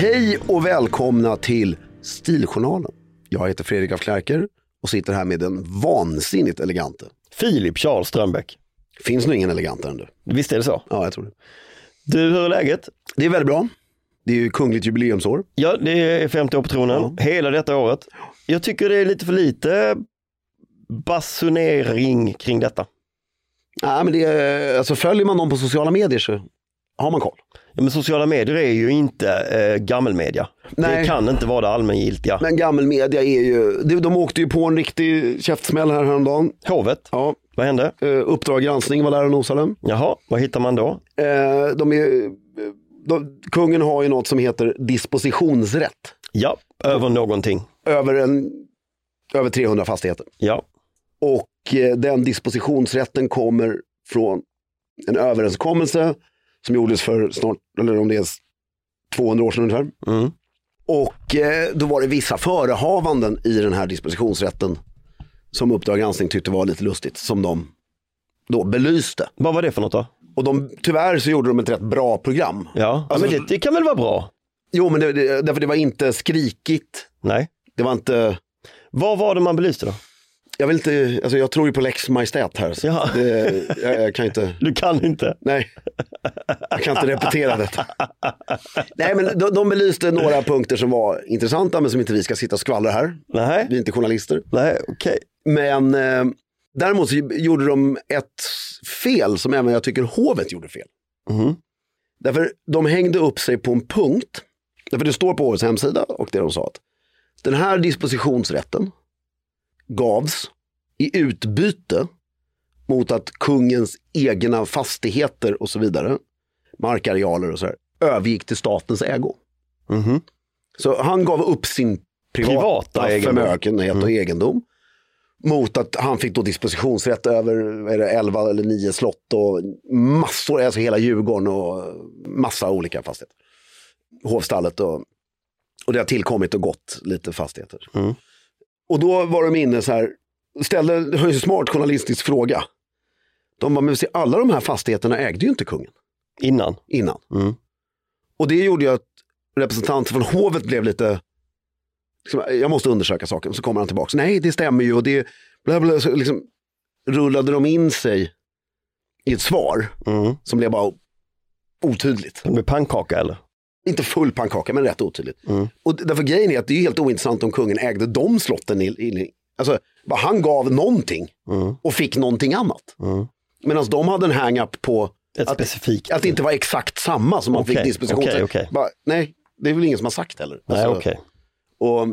Hej och välkomna till Stiljournalen. Jag heter Fredrik af Klerker och sitter här med den vansinnigt elegante. Filip Charles Strömbäck. Finns nog ingen elegantare än du. Visst är det så? Ja, jag tror det. Du, hur är läget? Det är väldigt bra. Det är ju kungligt jubileumsår. Ja, det är 50 år på tronen, hela detta året. Jag tycker det är lite för lite basunering kring detta. Ja, men det är, alltså, följer man dem på sociala medier så har man koll. Ja, men sociala medier är ju inte eh, gammelmedia. Nej. Det kan inte vara det allmängiltiga. Men gammelmedia är ju, de, de åkte ju på en riktig käftsmäll här häromdagen. Hovet, Ja, vad hände? eh, Uppdrag granskning var där och nosade. Jaha, vad hittar man då? Eh, de är, de, kungen har ju något som heter dispositionsrätt Ja, över någonting. över, en, över 300 fastigheter. Ja, Och eh, den dispositionsrätten kommer från en överenskommelse som gjordes för snart, eller om det är 200 år sedan ungefär. mm. Och eh, då var det vissa förehavanden i den här dispositionsrätten som Uppdrag granskning tyckte var lite lustigt, som de då belyste. vad var det för något då? Och de, tyvärr så gjorde de ett rätt bra program. Ja, Alltså- men det, det kan väl vara bra? Jo, men det, det, därför det var inte skrikigt. Nej. Det var inte, Vad var det man belyste då? Jag vill inte, alltså jag tror ju på Lex Majestät här. Så det, jag, jag kan inte, Du kan inte. nej. Jag kan inte repetera detta. Nej, men de, de belyste några punkter som var intressanta, men som inte vi ska sitta och skvallra här. Nej, Vi är inte journalister. nej, okej. Men eh, däremot så gjorde de ett fel som även jag tycker hovet gjorde fel. Mhm. Därför de hängde upp sig på en punkt. Därför det står på hovets hemsida och det de sa att den här dispositionsrätten gavs i utbyte mot att kungens egna fastigheter och så vidare, markarealer och så här, övergick till statens ägo. Mhm. Så han gav upp sin privata, Privata förmögenhet och egendom. Mot att han fick då dispositionsrätt över är det, 11 eller 9 slott och massor, alltså hela Djurgården och massa olika fastigheter. Hovstallet och, och det har tillkommit och gått lite fastigheter. Mm. Och då var de inne så här, ställde, en smart journalistisk fråga. De bara, men se, alla de här fastigheterna ägde ju inte kungen Innan. innan. Mm. Och det gjorde ju att representanter från hovet blev lite, liksom, jag måste undersöka saken. Så kommer han tillbaka, nej det stämmer ju och det, bla bla, så liksom rullade de in sig i ett svar Mm. som blev bara otydligt. Med pannkaka eller? Inte full pannkaka, men rätt otydligt. Och därför grejen är att det är helt ointressant om kungen ägde de slotten. I, i, alltså, han gav någonting och fick någonting annat. Medan de hade en hang-up på Ett att, specifikt. att det inte var exakt samma som man Okej, fick disposition till. okej. Bara, Nej, det är väl ingen som har sagt heller. Nej, Alltså, okej. och,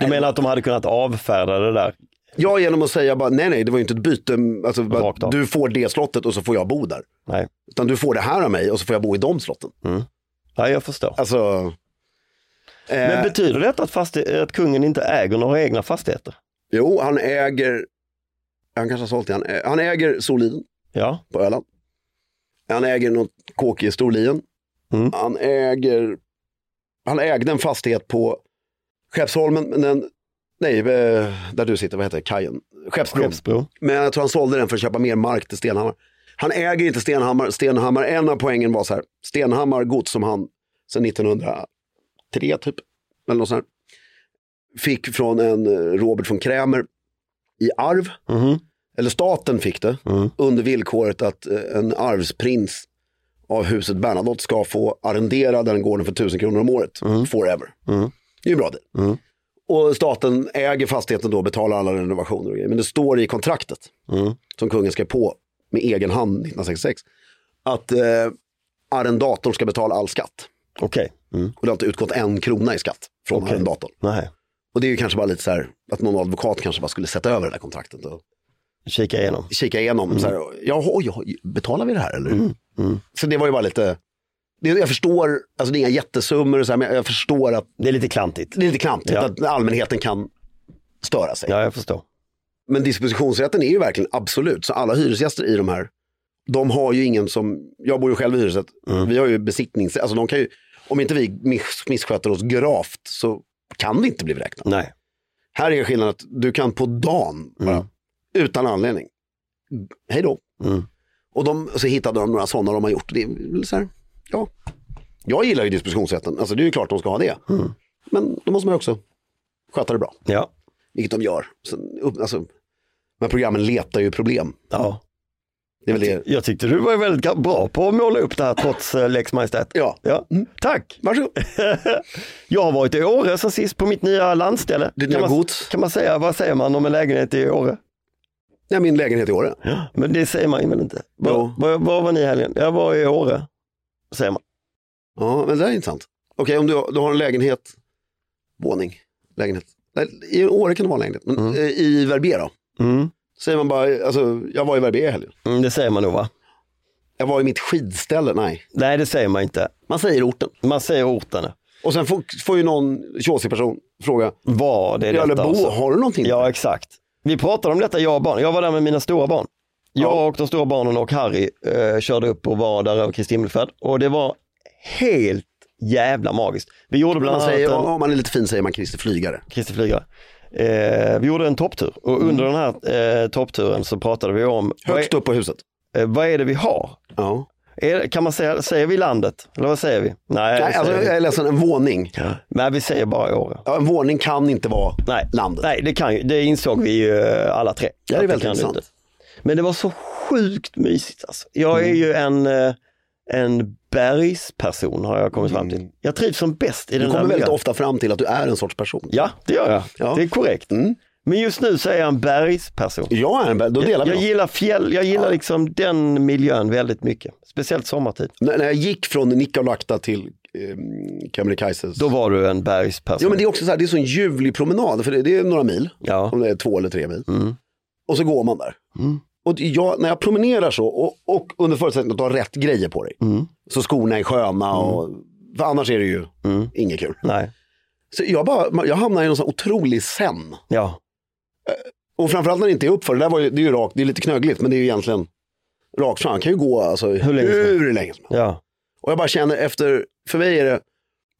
Du menar att de hade kunnat avfärda det där? Ja, genom att säga bara, nej, nej, det var ju inte ett byte. Alltså, bara, du får det slottet och så får jag bo där. Nej. Utan du får det här av mig och så får jag bo i de slotten. Ja, jag förstår. Alltså, Men eh, betyder detta att, fastig- att kungen inte äger några egna fastigheter? jo, han äger, han kanske har sålt det, han, ä- han äger Soliden Ja, på Öland. Han äger något kåk i Storlien. Mm. Han äger, han ägde en fastighet på Skeppsholmen, men den, nej, eh, där du sitter, vad heter det, kajen? Skeppsbron. Skeppsbro. Men jag tror han sålde den för att köpa mer mark till Stenhammar. Han äger inte Stenhammar. Stenhammar, en av poängen var så här, Stenhammar gods som han sedan 1903 typ, eller något sånt här, fick från en eh, Robert von Krämer i arv. Mhm. Eller staten fick det Mm. under villkoret att eh, en arvsprins av huset Bernadotte ska få arrendera den gården för 1000 kronor om året, forever. Mm. Det är ju bra det. Mm. Och staten äger fastigheten då och betalar alla renovationer och grejer. Men det står i kontraktet Mm. som kungen skrev på med egen hand 1966. Att eh, arrendatorn ska betala all skatt. Okej. Mm. Och det har inte utgått en krona i skatt från Okej. arrendatorn. Nej. Och det är ju kanske bara lite så här att någon advokat kanske bara skulle sätta över det där kontraktet och Kika igenom. kika igenom. Så här, ja, oj, betalar vi det här eller? Mm. Så det var ju bara lite, det, jag förstår, alltså det är inga jättesummor och så här, men jag förstår att Det är lite klantigt. det är lite klantigt Ja. att allmänheten kan störa sig. Ja, jag förstår. Men dispositionsrätten är ju verkligen absolut, så alla hyresgäster i de här, de har ju ingen som, jag bor ju själv i hyresrätt, Mm. vi har ju besiktnings, alltså de kan ju, om inte vi miss, missköter oss gravt så kan vi inte bli vräkta. Nej. Här är skillnaden att du kan på dagen, bara, utan anledning, hej då. Mm. Och de, så hittade de några sådana de har gjort. Det är så här, ja. Jag gillar ju dispositionsrätten, alltså det är ju klart de ska ha det. Mm. Men då måste man ju också sköta det bra, Ja. vilket de gör. Så, alltså, här programmen letar ju problem. ja. Det är det. Jag tyckte du var väldigt bra på att måla upp det här trots eh, Lex Majestät. Ja, Ja. Tack. varsågod. Jag har varit i Åre sen sist på mitt nya landställe. Ditt kan, nya gods. kan man säga, vad säger man om en lägenhet i Åre? Nej, min lägenhet i Åre. Men det säger man väl inte? Var, Jo. var, var var ni i helgen? Jag var i Åre, säger man. Ja, men det där är intressant. Okej, om du, du har en lägenhet, våning, lägenhet. I Åre kan det vara en lägenhet, men eh, i Verbier då? Mm. Säger man bara, alltså jag var i Verbier i helgen. Mm, det säger man nog va? Jag var i mitt skidställe, nej. Nej, det säger man inte. Man säger orten. Man säger orten. Och sen får, får ju någon tjåsig person fråga, ja, eller detta? bo, alltså? har du någonting? Ja, exakt. Vi pratade om detta, jag och barn. Jag var där med mina stora barn. Jag Ja. och de stora barnen och Harry eh, körde upp och var där över Kristi himmelfärd. Och det var helt jävla magiskt. Vi gjorde bland man annat säger, en... om man är lite fin säger man Christer Flygare. Kristi flygare. Eh, vi gjorde en topptur och under den här eh, toppturen så pratade vi om Högst är, upp på huset. eh, vad är det vi har? Ja. Är, kan man säga, säger vi landet? Eller vad säger vi? Nej, Nej, alltså, jag är ledsen, en våning. Nej vi säger bara Åre. Ja, en våning kan inte vara Nej, landet. Nej det, kan ju, det insåg vi ju alla tre. Det är väldigt intressant. Men det var så sjukt mysigt alltså. Jag är ju en, eh, en bergsperson har jag kommit fram till. Jag trivs som bäst i Du den här kommer väldigt miljön. ofta fram till att du är en sorts person. Ja, det gör jag. Ja. Det är korrekt. Mm. Men just nu så är jag en bergsperson. Jag är en, då delar Jag, jag gillar fjäll, jag gillar liksom den miljön väldigt mycket. Speciellt sommartid. När när jag gick från Nikkaluokta till eh, Kebnekaises. Då var du en bergsperson. Jo men det är också så här, det är så en ljuvlig promenad, för det, det är några mil, Ja. om det är två eller tre mil. Mm. Och så går man där. Mm. Och jag, när jag promenerar så, och, och under förutsättning att du har rätt grejer på dig, Mm. så skorna är sköna och, för annars är det ju Mm. inget kul. Nej. Så jag, bara, jag hamnar i någon sån otrolig sen. Ja. Och framförallt när det inte är uppför, det där var ju, det är ju rakt, det är lite knögligt, men det är ju egentligen rakt fram. Man kan ju gå alltså, hur, länge som helst. länge som helst. Ja. Och jag bara känner efter, för mig är det,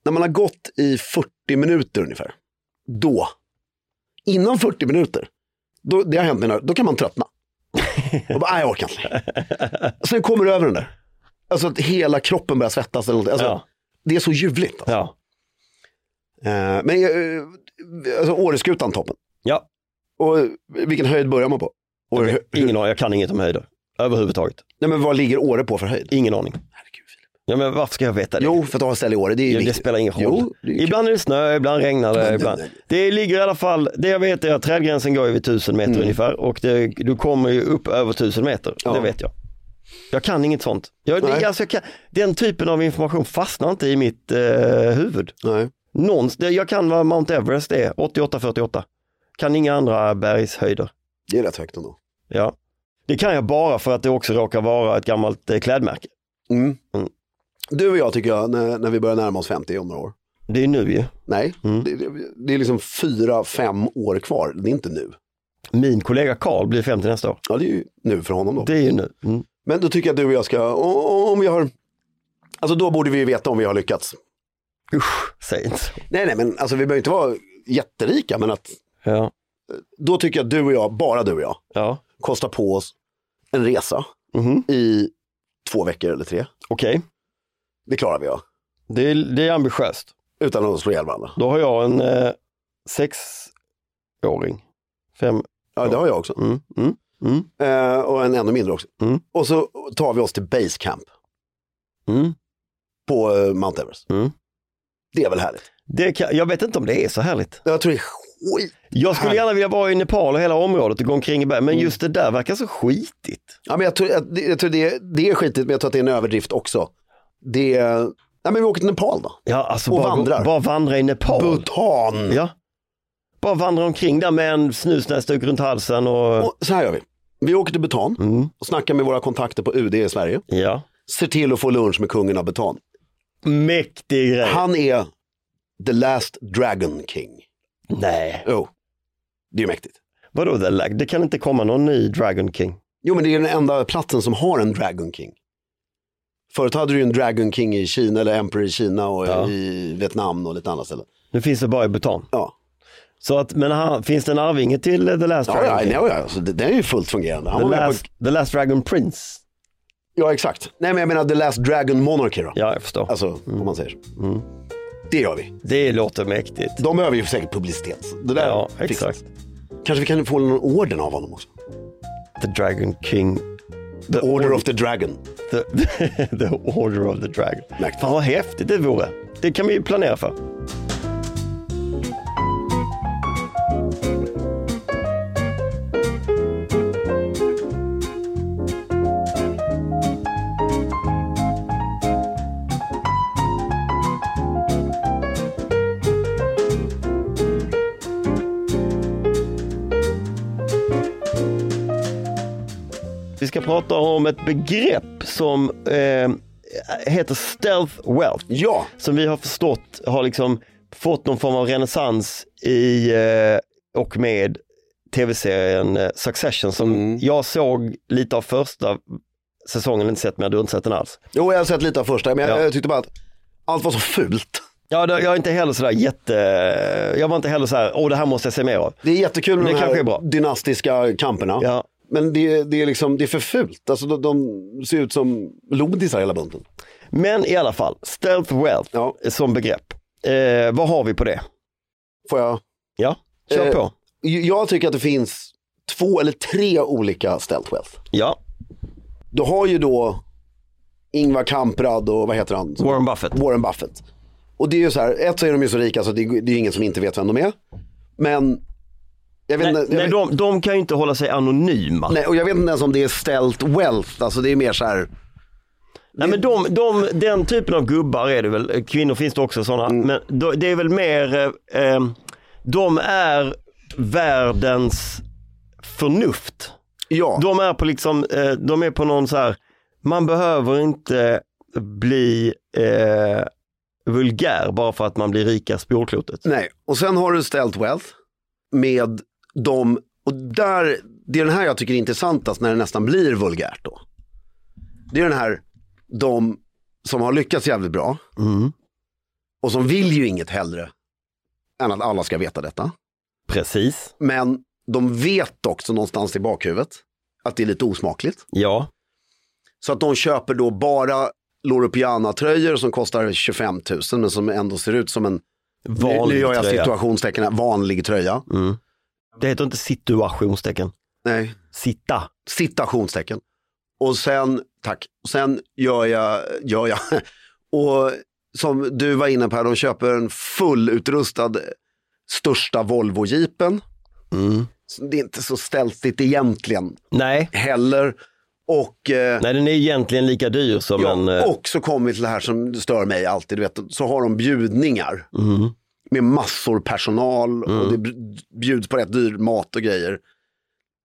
när man har gått i 40 minuter ungefär, då, inom 40 minuter, då, det har hänt mig, då kan man tröttna. Och bara, nej jag orkar inte. Sen kommer du över den där. Alltså att hela kroppen börjar svettas. Eller något. Alltså, Ja. Det är så ljuvligt. Alltså. Ja. Eh, men eh, alltså, Åreskutan toppen. Ja. Och eh, vilken höjd börjar man på? Åre, Ingen aning, jag kan inget om höjder. Överhuvudtaget. Nej men vad ligger Åre på för höjd? Ingen aning. Ja men varför ska jag veta det? Jo, för att ha ett ställe i Åre, det är ju Ja, det spelar ingen roll. Jo, är ibland är det snö, ibland regnar det. Ibland. Det ligger i alla fall, det jag vet är att trädgränsen går vid 1000 meter ungefär och det, du kommer ju upp över 1000 meter. Ja. Det vet jag. Jag kan inget sånt. Jag, Nej. alltså jag kan, den typen av information fastnar inte i mitt eh, huvud. Nej. Någons, jag kan vad Mount Everest är, 88-48. Kan inga andra bergshöjder. Det är rätt högt ändå. Ja. Det kan jag bara för att det också råkar vara ett gammalt eh, klädmärke. Mm. Mm. Du och jag tycker jag, när, när vi börjar närma oss 50 om några år. Det är nu ju. Nej, Mm. det, det, det är liksom fyra, fem år kvar. Det är inte nu. Min kollega Karl blir 50 nästa år. Ja, det är ju nu för honom då. Det är ju nu. Mm. Men då tycker jag att du och jag ska, om vi har, alltså då borde vi veta om vi har lyckats. Usch, säg inte. Nej, nej, men alltså vi behöver inte vara jätterika, men att Ja. då tycker jag att du och jag, bara du och jag, Ja. kostar på oss en resa Mhm. i två veckor eller tre. Okej, Det klarar vi ja. det, är, det är ambitiöst. Utan att slå ihjäl varandra. Då har jag en eh, sexåring. Fem. Ja, det har jag också. Mm. Mm. Mm. Eh, och en ännu mindre också. Mm. Och så tar vi oss till Base Camp Mm. på eh, Mount Everest. Mm. Det är väl härligt? Det kan, jag vet inte om det är så härligt. Jag tror det är skit. Jag skulle gärna vilja vara i Nepal och hela området och gå omkring i berg, men just det där verkar så skitigt. Ja, men jag tror, jag, jag tror det, det är skitigt, men jag tror att det är en överdrift också. Det är, nej men vi åker till Nepal då. Ja, alltså Och bara, vandrar. bara vandra i Nepal. Bhutan. Ja. Bara vandra omkring där med en snusnäsduk runt halsen och... Och så här gör vi. Vi åker till Bhutan Mm. och snackar med våra kontakter på UD i Sverige. Ja. Ser till att få lunch med kungen av Bhutan. Mäktig grej. Han är the last dragon king. Nej. Jo, det är mäktigt. Vadå the lag? Det kan inte komma någon ny Dragon King. Jo, men det är den enda platsen som har en dragon king. Förut hade du ju en dragon king i Kina eller emperor i Kina och Ja. i Vietnam och lite andra ställen. Nu finns det bara i Bhutan. Ja, Så att, men han, finns det en arvinge till The Last ja, Dragon ja, King? ja, ja. Alltså, det, det är ju fullt fungerande. Han The, last, på, the Last Dragon Prince. ja, exakt. Nej, men jag menar the last dragon monarchy då. Ja, jag förstår. Alltså, om man säger så. Det gör vi. Det låter mäktigt. De behöver ju säkert publicitet. Det där Ja, exakt. vi. Kanske vi kan få någon orden av honom också. The Dragon King. The Order of the Dragon. The, the Order of the Dragon. Fan vad häftigt det vore. Det kan vi ju planera för. Ska prata om ett begrepp som eh, heter stealth wealth. Ja, Som vi har förstått har liksom fått någon form av renässans i eh, och med tv-serien eh, Succession som Mm. jag såg lite av första säsongen, inte sett men jag hade inte sett den alls. jo, jag har sett lite av första, men jag, Ja. jag tyckte bara att allt var så fult. Ja, jag är inte heller sådär jätte, jag var inte heller såhär, åh det här måste jag se mer av. Det är jättekul med Det de här bra. dynastiska kamperna. Ja. Men det, det, är liksom, det är för fult. Alltså, de, de ser ut som lodisar hela bunten. Men i alla fall, stealth wealth Ja. som begrepp. Eh, vad har vi på det? Får jag? Ja, kör Eh, på. Jag tycker att det finns två eller tre olika stealth wealth. Ja, Du har ju då Ingvar Kamprad och vad heter han? Warren Buffett. Warren Buffett. Och det är ju så här, ett så är de ju så rika så det, är- det är ingen som inte vet vem de är. Men jag vet, Nej, inte, jag nej, vet, de, de kan ju inte hålla sig anonyma. nej, och jag vet inte ens om det är stealth wealth, alltså det är mer så här, Nej men de, de, den typen av gubbar är det väl, kvinnor finns det också sådana, Mm. men det är väl mer, eh, eh, de är världens förnuft. ja. De är på liksom, eh, de är på någon så här, man behöver inte bli eh, vulgär bara för att man blir rikast på jordklotet. Nej, och sen har du stealth wealth med de, och där, det är den här jag tycker är intressantast när det nästan blir vulgärt då. Det är den här, de som har lyckats jävligt bra Mm. och som vill ju inget hellre än att alla ska veta detta. Precis, Men de vet också någonstans i bakhuvudet att det är lite osmakligt. ja. Så att de köper då bara Loro Piana-tröjor som kostar 25 000 men som ändå ser ut som en, Vanlig nu gör jag situationstecken vanlig tröja. Mm. Det heter inte situationstecken, Nej, sitta. citationstecken. Och sen tack. Och sen gör jag, gör jag, och som du var inne på, här, de köper en fullutrustad största Volvo-jeepen. Mm. Det är inte så stältigt egentligen Nej. heller. Och, eh, Nej, den är egentligen lika dyr som ja, en... eh, och så kommer vi till det här som stör mig alltid, du vet, så har de bjudningar mm. Med massor personal och det bjuds på rätt dyr mat och grejer.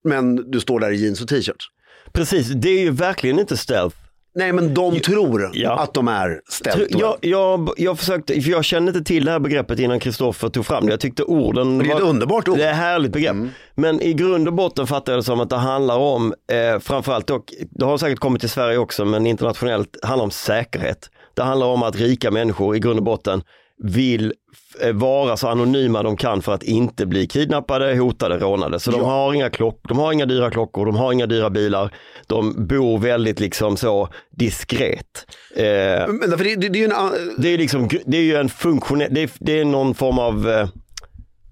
Men du står där i jeans och t-shirts. Precis, det är ju verkligen inte stealth. Nej men de tror ja. att de är ställt. Jag, jag, jag försökte, för jag kände inte till det här begreppet innan Kristoffer tog fram det. Jag tyckte orden det är ett var, underbart ord. det är ett härligt begrepp. Men i grund och botten fattar jag det som att det handlar om, eh, framförallt dock, det har säkert kommit till Sverige också, men internationellt handlar om säkerhet. Det handlar om att rika människor i grund och botten vill eh, vara så anonyma de kan för att inte bli kidnappade, hotade, rånade. Så de Ja. har inga klock, de har inga dyra klockor, de har inga dyra bilar. De bor väldigt liksom så diskret. Eh, Men därför det, det, det är ju en, an- det är, liksom, det är ju en funktionell, det det är någon form av eh,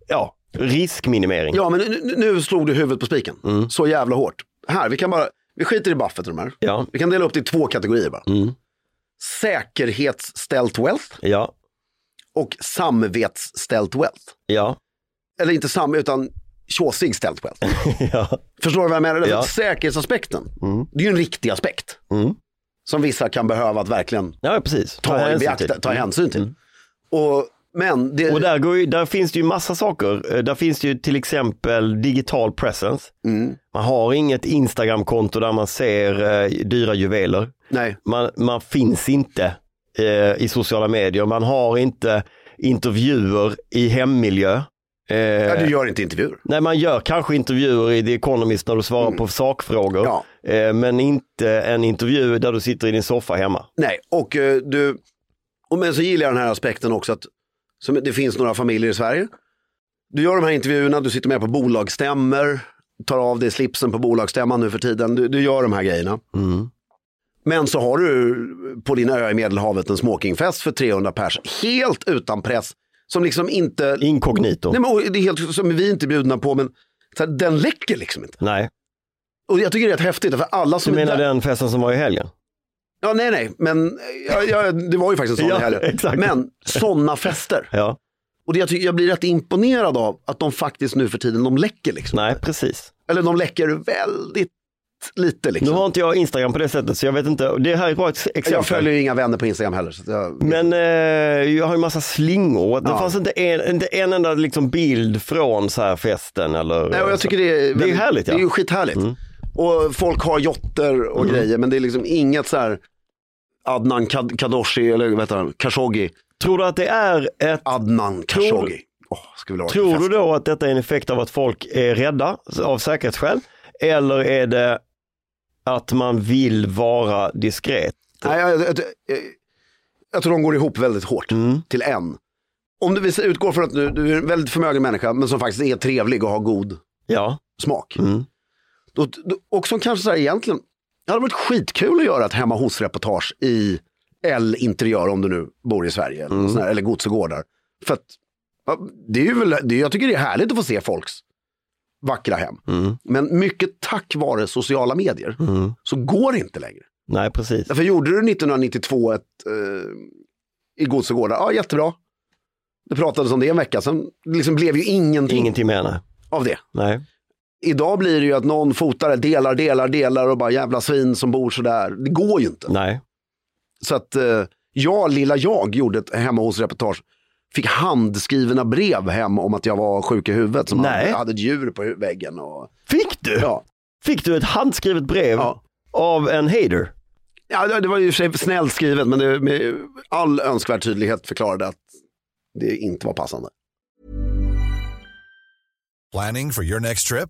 ja, riskminimering. ja men nu, nu slog du huvudet på spiken. Mm. Så jävla hårt. Här, vi kan bara, vi skiter i Buffett och de här. Ja, Vi kan dela upp det i två kategorier bara. Mm. Säkerhetsställt wealth ja, och samvetsställt wealth. ja, Eller inte sam, utan tjåsig ställt wealth. ja. Förstår du vad jag menar? Ja. Säkerhetsaspekten, Mm. det är ju en riktig aspekt. Mm. Som vissa kan behöva att verkligen ja precis. ta, i hänsyn beakta, till. ta hänsyn till. Mm. Och, men det, Och där, ju, där finns det ju massa saker. Eh, Där finns det ju till exempel digital presence. mm, Man har inget Instagramkonto där man ser eh, dyra juveler. nej, Man, man finns inte eh, i sociala medier. Man har inte intervjuer i hemmiljö. Eh, ja, du gör inte intervjuer. Nej, man gör kanske intervjuer i The Economist när du svarar på sakfrågor. Ja. Eh, men inte en intervju där du sitter i din soffa hemma. Nej, och eh, du, och men så gillar jag den här aspekten också att som, det finns några familjer i Sverige. Du gör de här intervjuerna, du sitter med på bolagsstämmer, tar av dig slipsen på bolagsstämman nu för tiden, du, du gör de här grejerna. Mm. Men så har du på din ö i Medelhavet en smokingfest för 300 pers, helt utan press, som liksom inte, Inkognito. nej men det är helt som vi inte är bjudna på, men så här, den läcker liksom inte. Nej, Och jag tycker det är rätt häftigt, för alla du som är menar där, den festen som var i helgen? Ja, nej, nej, men ja, ja, det var ju faktiskt en sån Ja, i helgen. exakt. Men sådana fester. Ja, Och det, jag, tycker, jag blir rätt imponerad av att de faktiskt nu för tiden, de läcker liksom. nej precis. Eller de läcker väldigt lite Nu liksom. har inte jag Instagram på det sättet så jag vet inte. Det här är ett bra ex- exempel. Jag följer ju inga vänner på Instagram heller. Jag, Men eh, jag har ju massa slingor. Det Ja. fanns inte en, inte en enda liksom bild från så här festen eller nej, och jag tycker det är, Det är härligt, ja. Det är ju skithärligt. Mm. Och folk har jotter och Mm. grejer, men det är liksom inget så här Adnan Kad- Kadoshi, eller vad heter han, Khashoggi. Tror du att det är ett Adnan Tror- Khashoggi. Vilja ha Tror du då att detta är en effekt av att folk är rädda av säkerhetsskäl? Eller är det att man vill vara diskret? Nej, jag, jag, jag, jag tror de går ihop väldigt hårt Mm. till en. Om du vill utgå från att du, du är en väldigt förmögen människa, men som faktiskt är trevlig och har god Ja. smak. Mm. Då, då, och som kanske så här, egentligen, det hade varit skitkul att göra ett hemma hos-reportage i L Interiör om du nu bor i Sverige, eller, Mm. här, eller Gods och gårdar. För att, det är ju väl, det, jag tycker det är härligt att få se folks vackra hem. Mm. Men mycket tack vare sociala medier Mm. så går det inte längre. Nej, precis. Därför gjorde du 1992 ett, eh, i Gods och gårdar, ja jättebra. Det pratades om det en vecka, sen liksom blev ju ingenting, Ingenting med av det. nej. Idag blir det ju att någon fotare delar, delar, delar och bara jävla svin som bor sådär. Det går ju inte. Nej. Så att eh, jag, lilla jag, gjorde ett hemma hos reportage. Fick handskrivna brev hem om att jag var sjuk i huvudet. Som Nej. hade, hade ett djur på väggen. Och, Fick du? ja. Fick du ett handskrivet brev Ja. av en hater? Ja, det- det var ju för sig snällt skrivet, men det med all önskvärd tydlighet förklarade att det inte var passande. Planning for your next trip?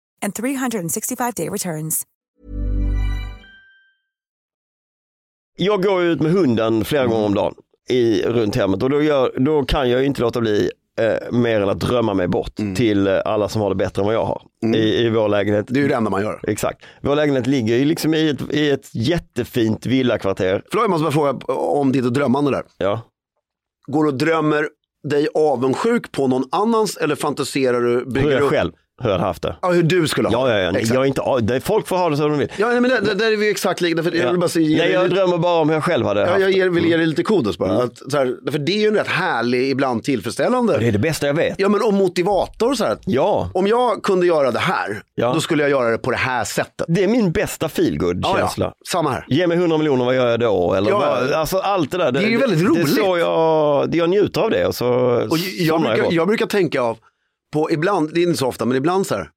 and 365-day returns. Jag går ut med hunden flera gånger om dagen i, runt hemmet och då, gör, då kan jag ju inte låta bli eh, mer än att drömma mig bort till eh, alla som har det bättre än vad jag har i, i vår lägenhet. Det är ju det enda man gör. Exakt. Vår lägenhet ligger ju liksom i ett, i ett jättefint villakvarter. Förlåt, jag måste bara fråga om ditt drömmande där. Ja. Går du och drömmer dig avundsjuk på någon annans eller fantiserar du? Hur Bygger jag upp- själv hur jag hade haft det. Ja, hur du skulle ha Ja, ja, ja. Exakt. Jag är inte, det är, folk får ha det som de vill. Ja, nej, men där, där- är vi exakt lika. För jag vill bara säga, Nej, jag drömmer bara om hur jag själv hade ja, haft jag det. ger, vill ge dig lite kudos bara. Att, så här, för det är ju en rätt härlig, ibland tillfredsställande. Det är det bästa jag vet. Ja, men om motivator så här. Ja, Om jag kunde göra det här, Ja. då skulle jag göra det på det här sättet. det är min bästa feelgood Ja, ja. Samma här. Ge mig 100 miljoner, vad gör jag då? Eller Ja. vad, alltså allt det där. Det är ju väldigt Det är roligt. så jag, det jag njuter av det och så Och jag, somnar brukar, jag brukar tänka av, på ibland, det är inte så ofta, men ibland så här.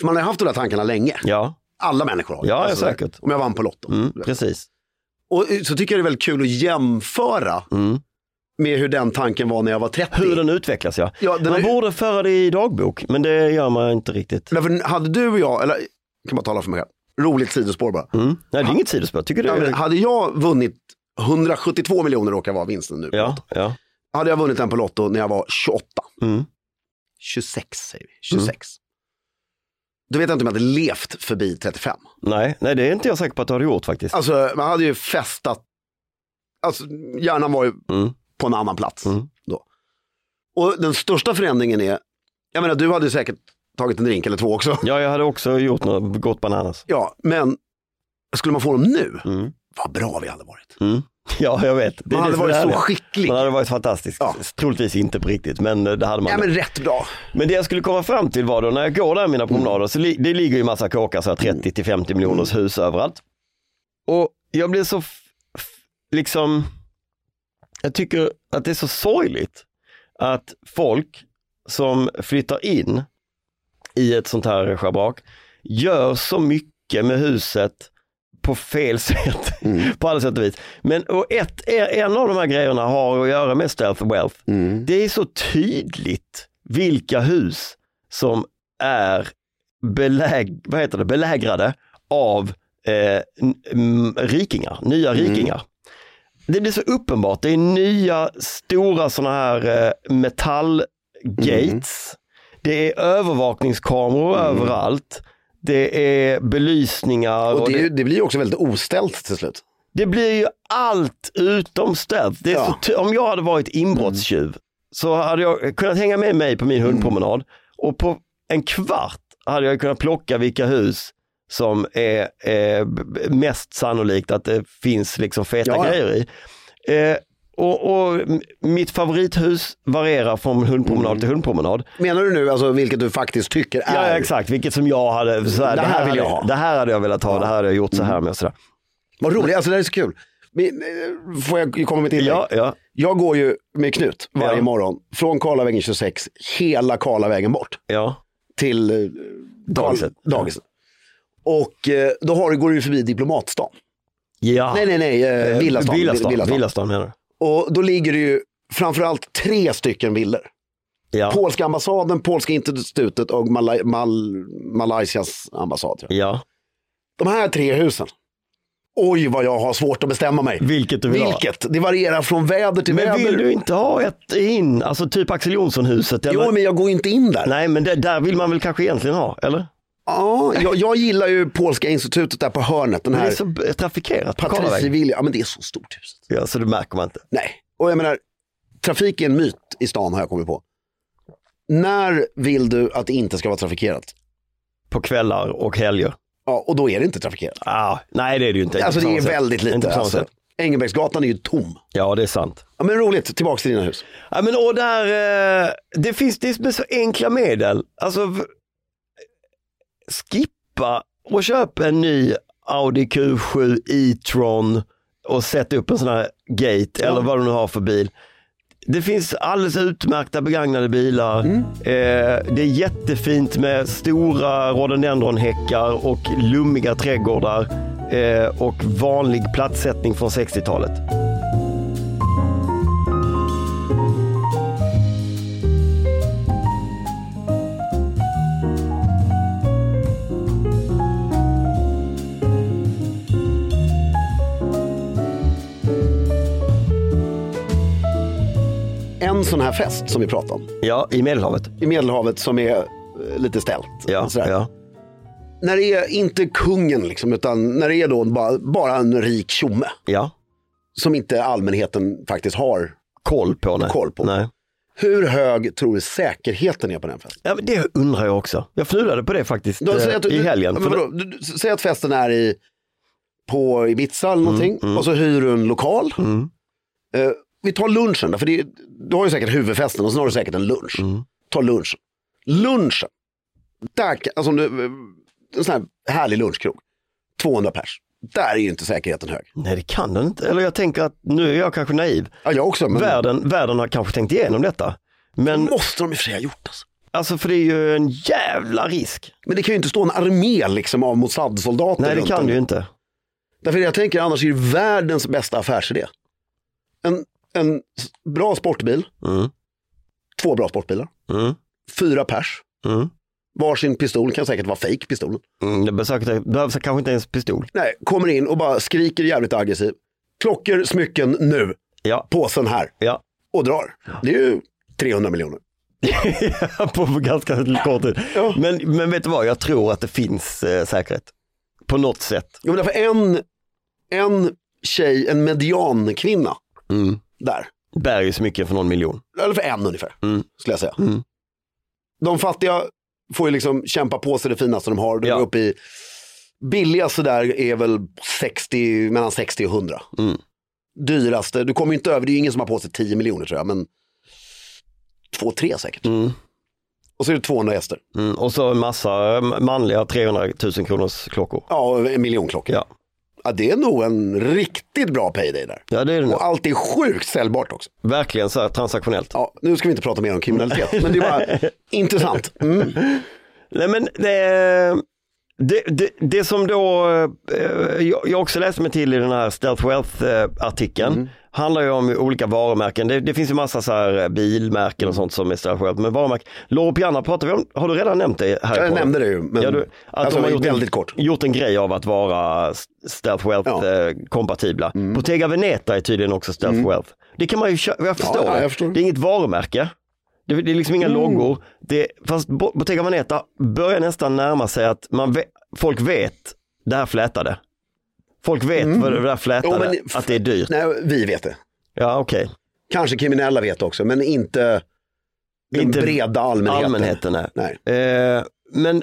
För man har haft de där tankarna länge. Ja, Alla människor har det. Ja, ja, så här, säkert. Om jag vann på Lotto. mm, precis. Och så tycker jag det är väldigt kul att jämföra Mm. med hur den tanken var när jag var 30. Hur den utvecklas ja. Ja, den man är- borde föra det i dagbok, men det gör man inte riktigt. Därför hade du och jag, eller jag kan bara tala för mig själv, roligt sidospår bara. Mm. Nej, det är inget sidospår. Tycker du? Ja, hade jag vunnit 172 miljoner råkar vara vinsten nu. ja, ja. Hade jag vunnit den på Lotto när jag var 28. Mm. 26 säger vi, 26. Då vet jag inte om jag hade levt förbi 35. Nej, nej, det är inte jag säker på att du hade gjort faktiskt. Alltså man hade ju festat, alltså hjärnan var ju Mm. på en annan plats Mm. då. Och den största förändringen är, jag menar du hade ju säkert tagit en drink eller två också. Ja, jag hade också gjort något gott bananas. Ja, men skulle man få dem nu, Mm. vad bra vi hade varit. Mm. Ja, jag vet. Det Man hade varit så skicklig. Man hade varit fantastisk. Ja. Troligtvis inte på riktigt, men eh, det hade man. Ja, men... men rätt bra. det jag skulle komma fram till var då, när jag går där mina Mm. promenader, så li- det ligger ju massa kåkar, så här 30 till 50 miljoners hus överallt. Och jag blir så, liksom, jag tycker att det är så sorgligt att folk som flyttar in i ett sånt här schabrak gör så mycket med huset på fel sätt, på alla sätt och vis. Men och ett, en av de här grejerna har att göra med stealth wealth. Det är så tydligt vilka hus som är beläg, vad heter det, belägrade av eh, rikingar, nya rikingar. Det blir så uppenbart, det är nya stora sådana här eh, metallgates. Det är övervakningskameror överallt. Det är belysningar. Och det, är det- det blir ju också väldigt oställt till slut. det blir ju allt utom är Ja. om jag hade varit inbrottstjuv så hade jag kunnat hänga med mig på min hundpromenad och på en kvart hade jag kunnat plocka vilka hus som är, b- mest sannolikt att det finns liksom feta ja. grejer i. Eh, och, och mitt favorithus varierar från hundpromenad till hundpromenad. Menar du nu alltså vilket du faktiskt tycker är? Ja, ja exakt, vilket som jag hade, så här, Det här vill hade, jag ha. Det här hade jag velat ha, det här hade jag gjort så här med. och sådär. Vad roligt, alltså det här är så kul. Eh, Får jag komma med inlägg? Ja, ja, Jag går ju med Knut varje Ja. morgon från Karlavägen 26 hela Karlavägen bort ja. till eh, Dagiset. Karl- dagiset. Och eh, då har, går du förbi Diplomatstan. ja. Nej, nej, nej, eh, Villastan. Villastan, Villastan. Villastan menar du? Och då ligger det ju framförallt tre stycken villor. Ja. Polska ambassaden, Polska institutet och Malai- Mal Malaysias ambassad. Jag. ja. De här tre husen. Oj vad jag har svårt att bestämma mig. Vilket du vill ha. Vilket? Det varierar från väder till Men väder. vill du inte ha ett in, alltså typ Axel Jonsson-huset? Jo, men jag går inte in där. Nej, men det, där vill man väl kanske egentligen ha, eller? Ja, jag, jag gillar ju Polska institutet där på hörnet. Den Det är här så b- trafikerat på Patrice Karlavägen. Vilja. Ja, men det är så stort huset. Ja, så det märker man inte. Nej, och jag menar, trafik är en myt i stan har jag kommit på. När vill du att det inte ska vara trafikerat? På kvällar och helger. Ja, och då är det inte trafikerat. Ah, nej, det är det ju inte. Inte Alltså det är sätt. väldigt Inte lite. samma Alltså. sätt. Engelbrektsgatan är ju tom. Ja, det är sant. Ja, men roligt, tillbaks till dina hus. Ja, men och där, eh, det finns det är så enkla medel. Alltså, skippa och köpa en ny Audi Q7 e-tron och sätta upp en sån här gate eller vad du nu har för bil. Det finns alldeles utmärkta begagnade bilar. Mm. Eh, det är jättefint med stora rhododendronhäckar och lummiga trädgårdar eh, och vanlig platssättning från 60-talet. En sån här fest som vi pratade om Ja, i Medelhavet. i Medelhavet som är eh, lite ställt. Ja, ja. När det är inte kungen liksom, utan när det är då bara, bara en rik tjomme ja. som inte allmänheten faktiskt har. Koll på. Nej. Koll på. Nej. Hur hög tror du säkerheten är på den festen? Ja, det undrar jag också. Jag funderade på det faktiskt Då, eh, att du- i helgen. För vadå? Du, du, säg att festen är i, på Ibiza eller någonting och så hyr du en lokal. Mm. Eh, vi tar lunchen, då, för det, du har ju säkert huvudfesten och sen har du säkert en lunch. Mm. Ta lunchen. Lunchen, där, alltså en sån här härlig lunchkrog, 200 pers. Där är ju inte säkerheten hög. Nej, det kan den inte. Eller jag tänker att nu är jag kanske naiv. Ja, jag också. Men Världen, världen har kanske tänkt igenom detta. Men måste de i och för sig ha gjort. Alltså. alltså för det är ju en jävla risk. Men det kan ju inte stå en armé liksom av Mossad-soldater. Nej, det kan du ju inte. Därför jag tänker annars är det världens bästa affärsidé. En, en bra sportbil, Mm. två bra sportbilar, Mm. fyra pers, Mm. varsin pistol, kan säkert vara fake pistolen. Mm, det behövs kanske inte ens pistol. Nej, kommer in och bara skriker jävligt aggressiv. Klockor, smycken, nu, Ja, påsen här ja. och drar. Det är ju 300 miljoner. på ganska kort tid. Ja. Men, men vet du vad, jag tror att det finns eh, säkerhet. På något sätt. Jo, men därför en, en tjej, en mediankvinna Mm. Där, Bär ju smycken för någon miljon. eller för en ungefär, Mm. skulle jag säga. Mm. De fattiga får ju liksom kämpa på sig det finaste de har. De Ja. är uppe i, billigaste där är väl 60, mellan 60 och 100. Mm. Dyraste, du kommer ju inte över, det är ju ingen som har på sig 10 miljoner tror jag, men 2-3 säkert. Mm. Och så är det 200 gäster. Mm. Och så en massa manliga 300 000 kronors klockor. Ja, en miljon klockor. Ja. Ja, det är nog en riktigt bra payday där. ja, det är det nog. Och allt är sjukt säljbart också. Verkligen så här transaktionellt. Ja, nu ska vi inte prata mer om kriminalitet, men det är bara intressant. Mm. Nej men det, det, det, det som då eh, jag, också läste mig till i den här Stealth Wealth-artikeln Mm. handlar ju om olika varumärken. Det, det finns ju massa så här eh, bilmärken och sånt som är Stealth Wealth. Men varumärken, Loro Piana pratar vi om, har du redan nämnt det här? Jag nämnde det ju, men Ja, du, att alltså, de har gjort väldigt en, kort. gjort en grej av att vara Stealth Wealth Ja. Mm. eh, kompatibla. Bottega Veneta är tydligen också Stealth Wealth. Det kan man ju jag förstår ja, jag förstår. Det är inget varumärke. Det, det är liksom inga loggor. Det, fast Bo- Bottega Veneta börjar nästan närma sig att man ve, folk vet det här flätade. Folk vet vad det där flätade, Jo, men- att det är dyrt. Nej, vi vet det. Ja, okej. Kanske kriminella vet också, men inte den Inte breda allmänheten. Allmänheten, nej. Nej. Eh, men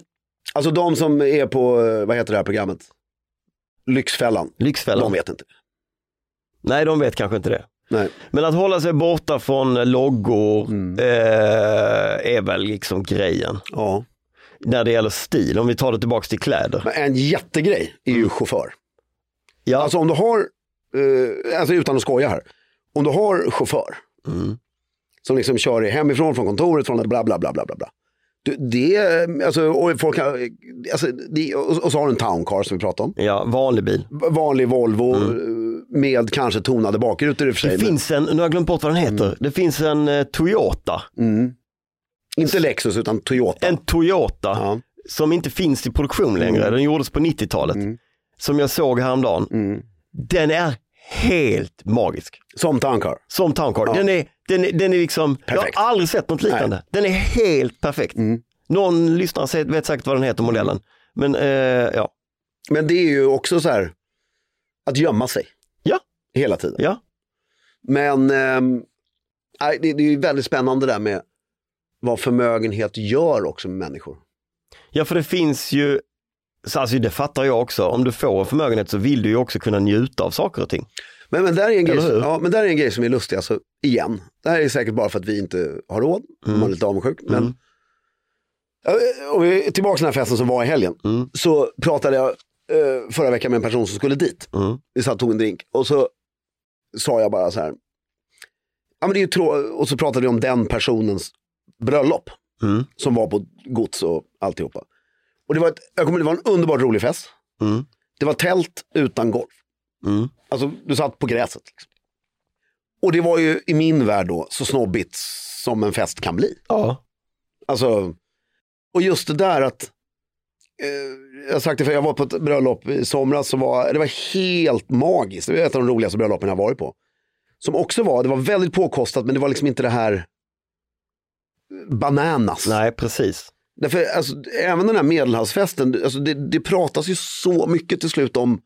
Alltså de som är på, eh, vad heter det här programmet? Lyxfällan. Lyxfällan, De vet inte. nej de vet kanske inte det. Nej. Men att hålla sig borta från loggor Mm. eh, är väl liksom grejen. Ja. När det gäller stil, om vi tar det tillbaka till kläder. Men en jättegrej är ju chaufför. Ja, Alltså om du har, eh, alltså utan att skoja här. Om du har chaufför mm. som liksom kör dig hemifrån, från kontoret, från bla bla bla bla bla. Det, alltså, och, folk, alltså, det, och, och så har du en town car som vi pratade om. ja vanlig bil. Vanlig Volvo eh, med kanske tonade bakrutor i och för sig. Mm. Det finns en, nu har jag glömt bort vad den heter, det finns en eh, Toyota. Mm. Inte Lexus utan Toyota. En Toyota Ja. som inte finns i produktion längre, den gjordes på 90-talet. Mm. Som jag såg häromdagen. Mm. Den är helt magisk. Som town car. Som Town Car. Ja. Den, är, den, är, den är liksom, Perfekt. jag har aldrig sett något liknande. Den är helt perfekt. Mm. Någon lyssnare vet säkert vad den heter, modellen. Men eh, ja, Men det är ju också så här att gömma sig. Hela tiden. ja. Men nej, det, det är ju väldigt spännande där med vad förmögenhet gör också med människor. ja, för det finns ju, så alltså det fattar jag också, om du får en förmögenhet så vill du ju också kunna njuta av saker och ting. Men, men, där är en grej, hur? ja, men där är en grej som är lustig, alltså, igen. Det här är säkert bara för att vi inte har råd, Mm. man är lite avundsjuk. Men, Mm. Ja, och vi är tillbaka till den här festen som var i helgen. Mm. Så pratade jag eh, förra veckan med en person som skulle dit. Mm. Vi satt och tog en drink och så sa jag bara så här. Ja, men det är trå- och så pratade vi om den personens bröllop. Mm. Som var på gods och alltihopa. Och det var, ett, jag kommer, det var en underbart rolig fest. Mm. Det var tält utan golv. Mm. Alltså du satt på gräset. Liksom. Och det var ju i min värld då så snobbigt som en fest kan bli. Ja. Alltså, och just det där att, jag har sagt det för jag var på ett bröllop i somras som var, det var helt magiskt. Det var ett av de roligaste bröllopen jag har varit på. Som också var, det var väldigt påkostat men det var liksom inte det här bananas. Nej, precis. Därför, alltså, även den här medelhavsfesten, alltså, det, det pratas ju så mycket till slut om,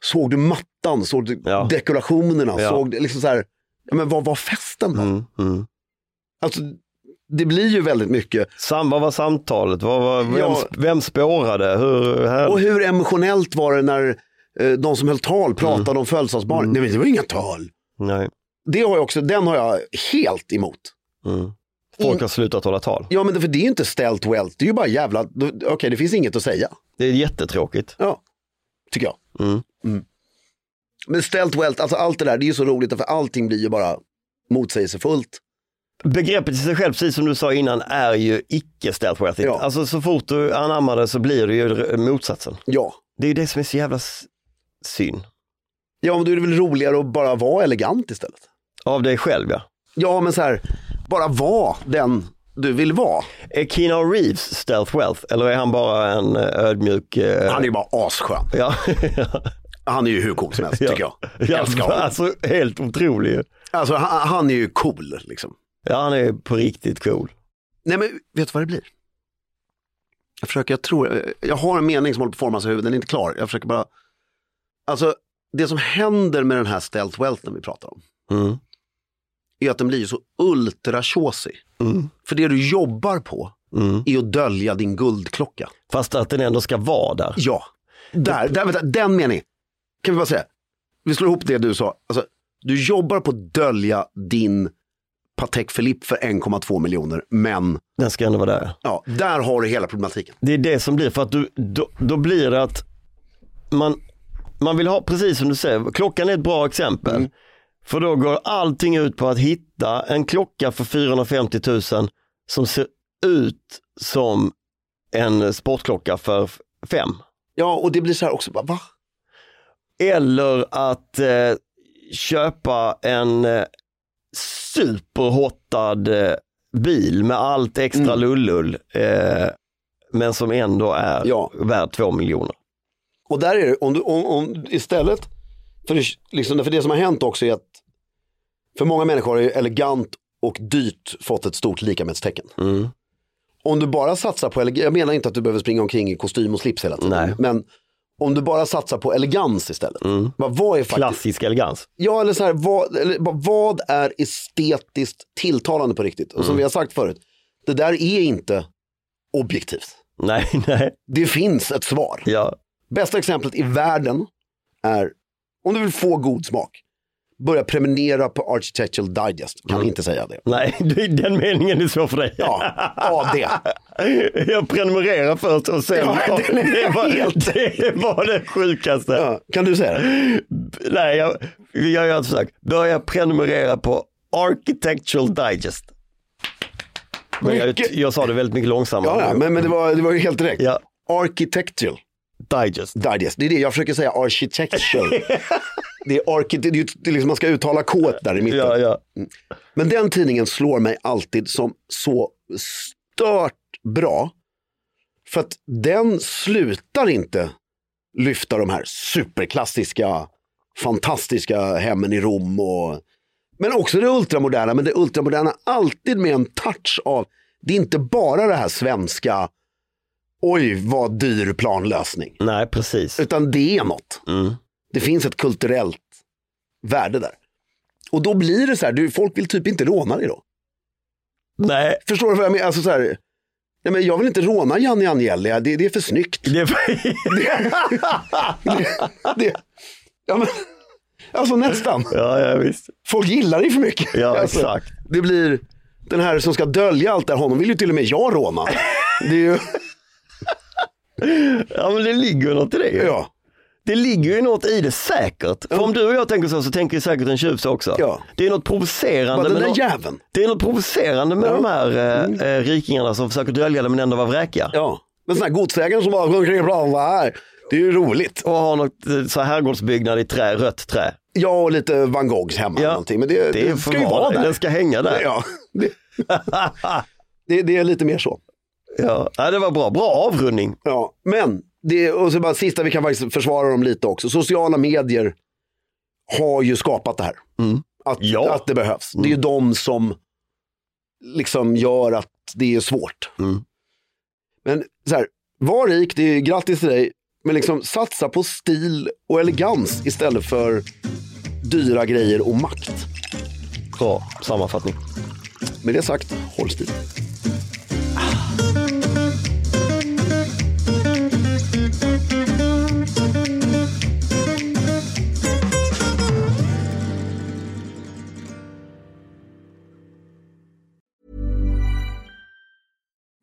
såg du mattan, såg du Ja. dekorationerna, Ja. såg du liksom så här, ja, men vad var festen då? Mm. Mm. Alltså, det blir ju väldigt mycket. Sam, vad var samtalet? Vad var, vem, Ja. vem spårade? Hur, här? Och hur emotionellt var det när eh, de som höll tal pratade om födelsedagsbarn? Nej men det var inga tal. Nej. Det har jag också, den har jag helt emot. Mm. Folk har slutat hålla tal. Ja men det, för det är ju inte ställt wealth, det är ju bara jävla, okej det finns inget att säga. Det är jättetråkigt. Ja, tycker jag. Mm. Men ställt wealth, alltså allt det där, det är ju så roligt för allting blir ju bara motsägelsefullt. Begreppet i sig själv, precis som du sa innan, är ju icke stealth worthy. Ja. Alltså så fort du anammar det så blir det ju motsatsen. Ja. Det är ju det som är så jävla synd. Ja men då är det väl roligare att bara vara elegant istället. Av dig själv ja. Ja men så här, bara vara den du vill vara. Är Keanu Reeves stealth wealth eller är han bara en eh, ödmjuk... eh, Han är ju bara asskön. Ja, Han är ju hur cool som helst tycker jag. ja, Älskar honom. alltså helt otrolig. Alltså han, han är ju cool liksom. Ja, han är på riktigt cool. Nej men vet du vad det blir? Jag försöker, jag tror, jag har en mening som håller på att formas i huvudet, den är inte klar. Jag försöker bara, alltså det som händer med den här stealth wealthen vi pratar om, Mm. är att den blir så ultra. Mm. För det du jobbar på Mm. är att dölja din guldklocka. Fast att den ändå ska vara där. Ja, där, där vänta, den meningen. Kan vi bara säga, vi slår ihop det du sa. Alltså, du jobbar på att dölja din Patek Philippe för 1,2 miljoner, men Den ska ändå vara där. ja, där har du hela problematiken. Det är det som blir, för att du, då, då blir det att man, man vill ha, precis som du säger, klockan är ett bra exempel. Mm. För då går allting ut på att hitta en klocka för 450 000 som ser ut som en sportklocka för fem. Ja, och det blir så här också, va? Eller att eh, köpa en eh, superhottad eh, bil med allt extra Mm. lullull. Eh, men som ändå är Ja. värd två miljoner. Och där är det, om du, om, om istället, för det, liksom, för det som har hänt också är att för många människor är elegant och dyrt fått ett stort likamedstecken. Mm. Om du bara satsar på, eleg- jag menar inte att du behöver springa omkring i kostym och slips hela tiden, Nej. men om du bara satsar på elegans istället. Mm. Vad, vad är faktiskt, Klassisk elegans. ja eller så här, vad, eller, bara, vad är estetiskt tilltalande på riktigt? Och som Mm. vi har sagt förut, det där är inte objektivt. Nej, nej, Det finns ett svar. ja. Bästa exemplet i världen är, om du vill få god smak, börja prenumerera på Architectural Digest. Kan Mm. inte säga det. Nej, det- den meningen är så för dig. Ja, AD. Jag prenumererar först och sen, Ja, är det, var, helt- det var det sjukaste. Ja, kan du säga det? Nej, jag, jag gör ett försök. Börja prenumerera på Architectural Digest. Men jag, jag sa det väldigt mycket långsammare. Ja, men, men det, var, det var ju helt direkt. Ja, Architectural Digest. Digest, det är det jag försöker säga, architectural. det är, det är, det är liksom, man ska uttala K där i mitten. Ja, ja. Men den tidningen slår mig alltid som så stört bra. För att den slutar inte lyfta de här superklassiska, fantastiska hemmen i Rom. Och, men också det ultramoderna, men det ultramoderna alltid med en touch av, det är inte bara det här svenska, oj vad dyr planlösning. Nej, precis. Utan det är något. Mm. Det finns ett kulturellt värde där. Och då blir det så här, du, folk vill typ inte råna dig då. Nej, Förstår du vad jag menar? Alltså så här, nej men jag vill inte råna Janne Agnelli, det, det är för snyggt. det, Det, det, ja, men, alltså nästan. ja, ja, visst. Folk gillar dig för mycket. Ja, alltså, exakt. Det blir den här som ska dölja allt där, honom vill ju till och med jag råna. Det är ju, Ja, men det ligger något i det. ja. Det ligger ju något i det säkert. För om du och jag tänker så, så tänker säkert en tjuv så också. Ja. Det är något provocerande med, jäveln. det är något provocerande med Ja. de här eh, eh, rikingarna som försöker dölja det men ändå vara vräkiga. Ja, men sådana här godsägare som bara går omkring och pratar det här. Det är ju roligt. Och har något eh, så här herrgårdsbyggnad i trä, rött trä. Ja, och lite van Goghs hemma. eller någonting. Men det, det är ska ju vara där. Den ska hänga där. Ja, det, det, det är lite mer så. Ja, ja, det var bra. Bra avrundning. Ja, men, det, och så bara sista vi kan faktiskt försvara dem lite också. Sociala medier har ju skapat det här. Att, Mm. Ja. att det behövs. Det är ju de som liksom gör att det är svårt. Mm. Men så här, var rik, det är grattis till dig. Men liksom satsa på stil och elegans istället för dyra grejer och makt. Bra sammanfattning. Med det sagt, håll stil.